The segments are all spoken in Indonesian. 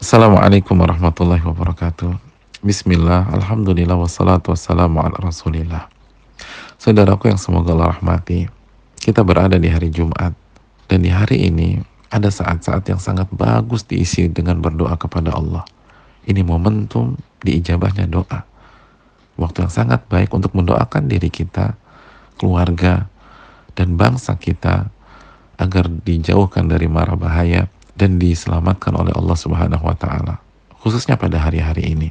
Assalamualaikum warahmatullahi wabarakatuh. Bismillah, Alhamdulillah, wassalatu wassalamu ala rasulillah. Saudaraku yang semoga Allah rahmati, kita berada di hari Jumat. Dan di hari ini ada saat-saat yang sangat bagus diisi dengan berdoa kepada Allah. Ini momentum diijabahnya doa. Waktu yang sangat baik untuk mendoakan diri kita, keluarga, dan bangsa kita agar dijauhkan dari mara bahaya dan diselamatkan oleh Allah Subhanahu wa taala. Khususnya pada hari-hari ini.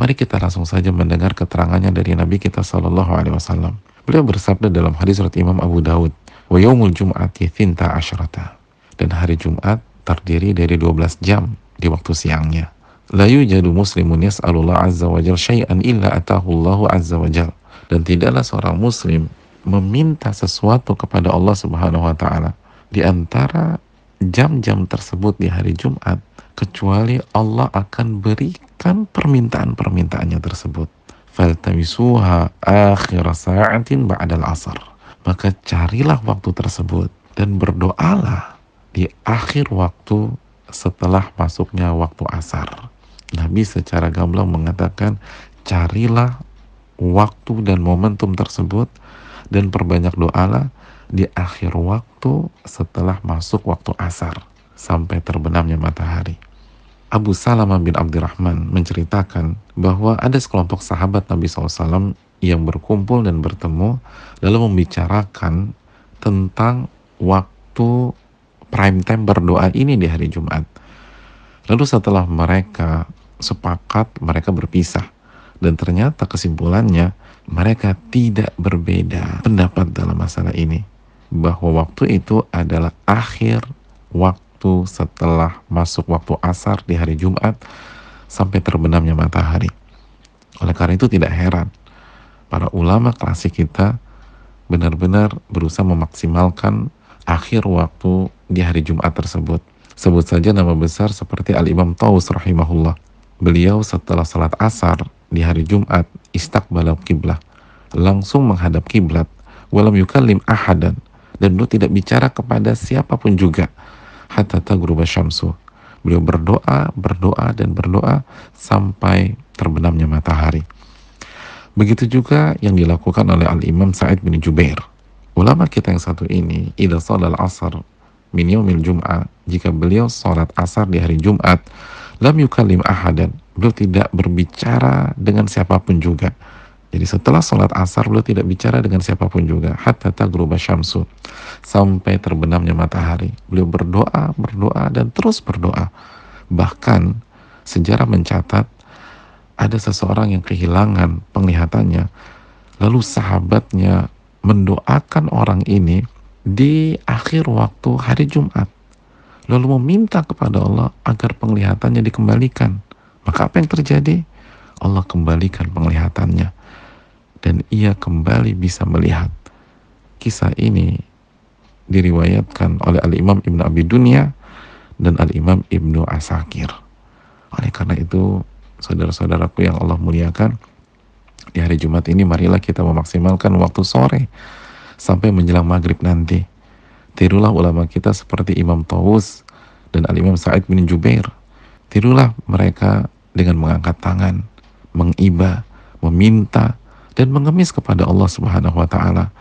Mari kita langsung saja mendengar keterangannya dari Nabi kita Shallallahu alaihi wasallam. Beliau bersabda dalam hadis surat Imam Abu Daud, "Wa yaumul jum'ati thinta asyrata." Dan hari Jumat terdiri dari 12 jam di waktu siangnya. La yujadu muslimun yas'alullah azza wa jal syai'an illa atahu Allahu azza wa jal. Dan tidaklah seorang muslim meminta sesuatu kepada Allah Subhanahu wa taala di antara jam-jam tersebut di hari Jumat kecuali Allah akan berikan permintaan-permintaannya tersebut. Faltamisuha akhir sa'atin ba'dal asar. Maka carilah waktu tersebut dan berdoalah di akhir waktu setelah masuknya waktu asar. Nabi secara gamblang mengatakan carilah waktu dan momentum tersebut dan perbanyak doalah di akhir waktu setelah masuk waktu asar sampai terbenamnya matahari. Abu Salamah bin Abdurrahman menceritakan bahwa ada sekelompok sahabat Nabi SAW yang berkumpul dan bertemu lalu membicarakan tentang waktu prime time berdoa ini di hari Jumat. Lalu setelah mereka sepakat, mereka berpisah. Dan ternyata kesimpulannya mereka tidak berbeda pendapat dalam masalah ini bahwa waktu itu adalah akhir waktu setelah masuk waktu asar di hari Jumat sampai terbenamnya matahari. Oleh karena itu tidak heran para ulama klasik kita benar-benar berusaha memaksimalkan akhir waktu di hari Jumat tersebut. Sebut saja nama besar seperti Al-Imam Taus rahimahullah. Beliau setelah salat asar di hari Jumat istakbalal kiblah langsung menghadap kiblat walam yukallim ahadan dan beliau tidak bicara kepada siapa pun juga. Hatta tagruba syamsu. Beliau berdoa berdoa dan berdoa sampai terbenamnya matahari. Begitu juga yang dilakukan oleh al-imam Sa'id bin Jubair. Ulama kita yang satu ini idza sholal asar min yaumil jum'ah jika beliau sholat asar di hari Jumat lam yukallim ahadan. Beliau tidak berbicara dengan siapa pun juga jadi setelah sholat asar beliau tidak bicara dengan siapa pun juga. Hatta tagruba syamsu. Sampai terbenamnya matahari. Beliau berdoa, berdoa, dan terus berdoa. Bahkan sejarah mencatat ada seseorang yang kehilangan penglihatannya. Lalu sahabatnya mendoakan orang ini di akhir waktu hari Jumat. Lalu meminta kepada Allah agar penglihatannya dikembalikan. Maka apa yang terjadi? Allah kembalikan penglihatannya dan ia kembali bisa melihat. Kisah ini diriwayatkan oleh Al-Imam Ibnu Abi Dunya dan Al-Imam Ibnu Asakir. Oleh karena itu, saudara-saudaraku yang Allah muliakan, di hari Jumat ini marilah kita memaksimalkan waktu sore sampai menjelang maghrib nanti. Tirulah ulama kita seperti Imam Tawus dan Al-Imam Sa'id bin Jubair. Tirulah mereka dengan mengangkat tangan, mengiba, meminta, dan mengemis kepada Allah Subhanahu wa taala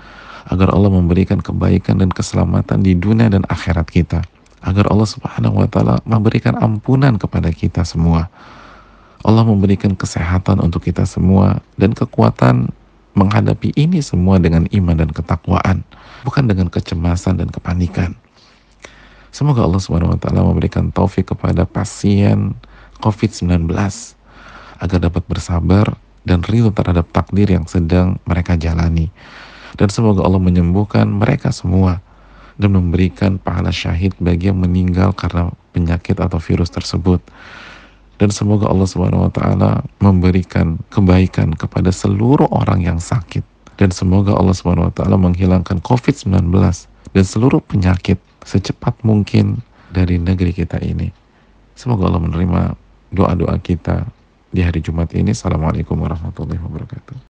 agar Allah memberikan kebaikan dan keselamatan di dunia dan akhirat kita. Agar Allah Subhanahu wa taala memberikan ampunan kepada kita semua. Allah memberikan kesehatan untuk kita semua dan kekuatan menghadapi ini semua dengan iman dan ketakwaan bukan dengan kecemasan dan kepanikan. Semoga Allah Subhanahu wa taala memberikan taufik kepada pasien COVID-19 agar dapat bersabar dan ridho terhadap takdir yang sedang mereka jalani. Dan semoga Allah menyembuhkan mereka semua dan memberikan pahala syahid bagi yang meninggal karena penyakit atau virus tersebut. Dan semoga Allah Subhanahu wa taala memberikan kebaikan kepada seluruh orang yang sakit dan semoga Allah Subhanahu wa taala menghilangkan COVID-19 dan seluruh penyakit secepat mungkin dari negeri kita ini. Semoga Allah menerima doa-doa kita di hari Jumat ini. Assalamualaikum warahmatullahi wabarakatuh.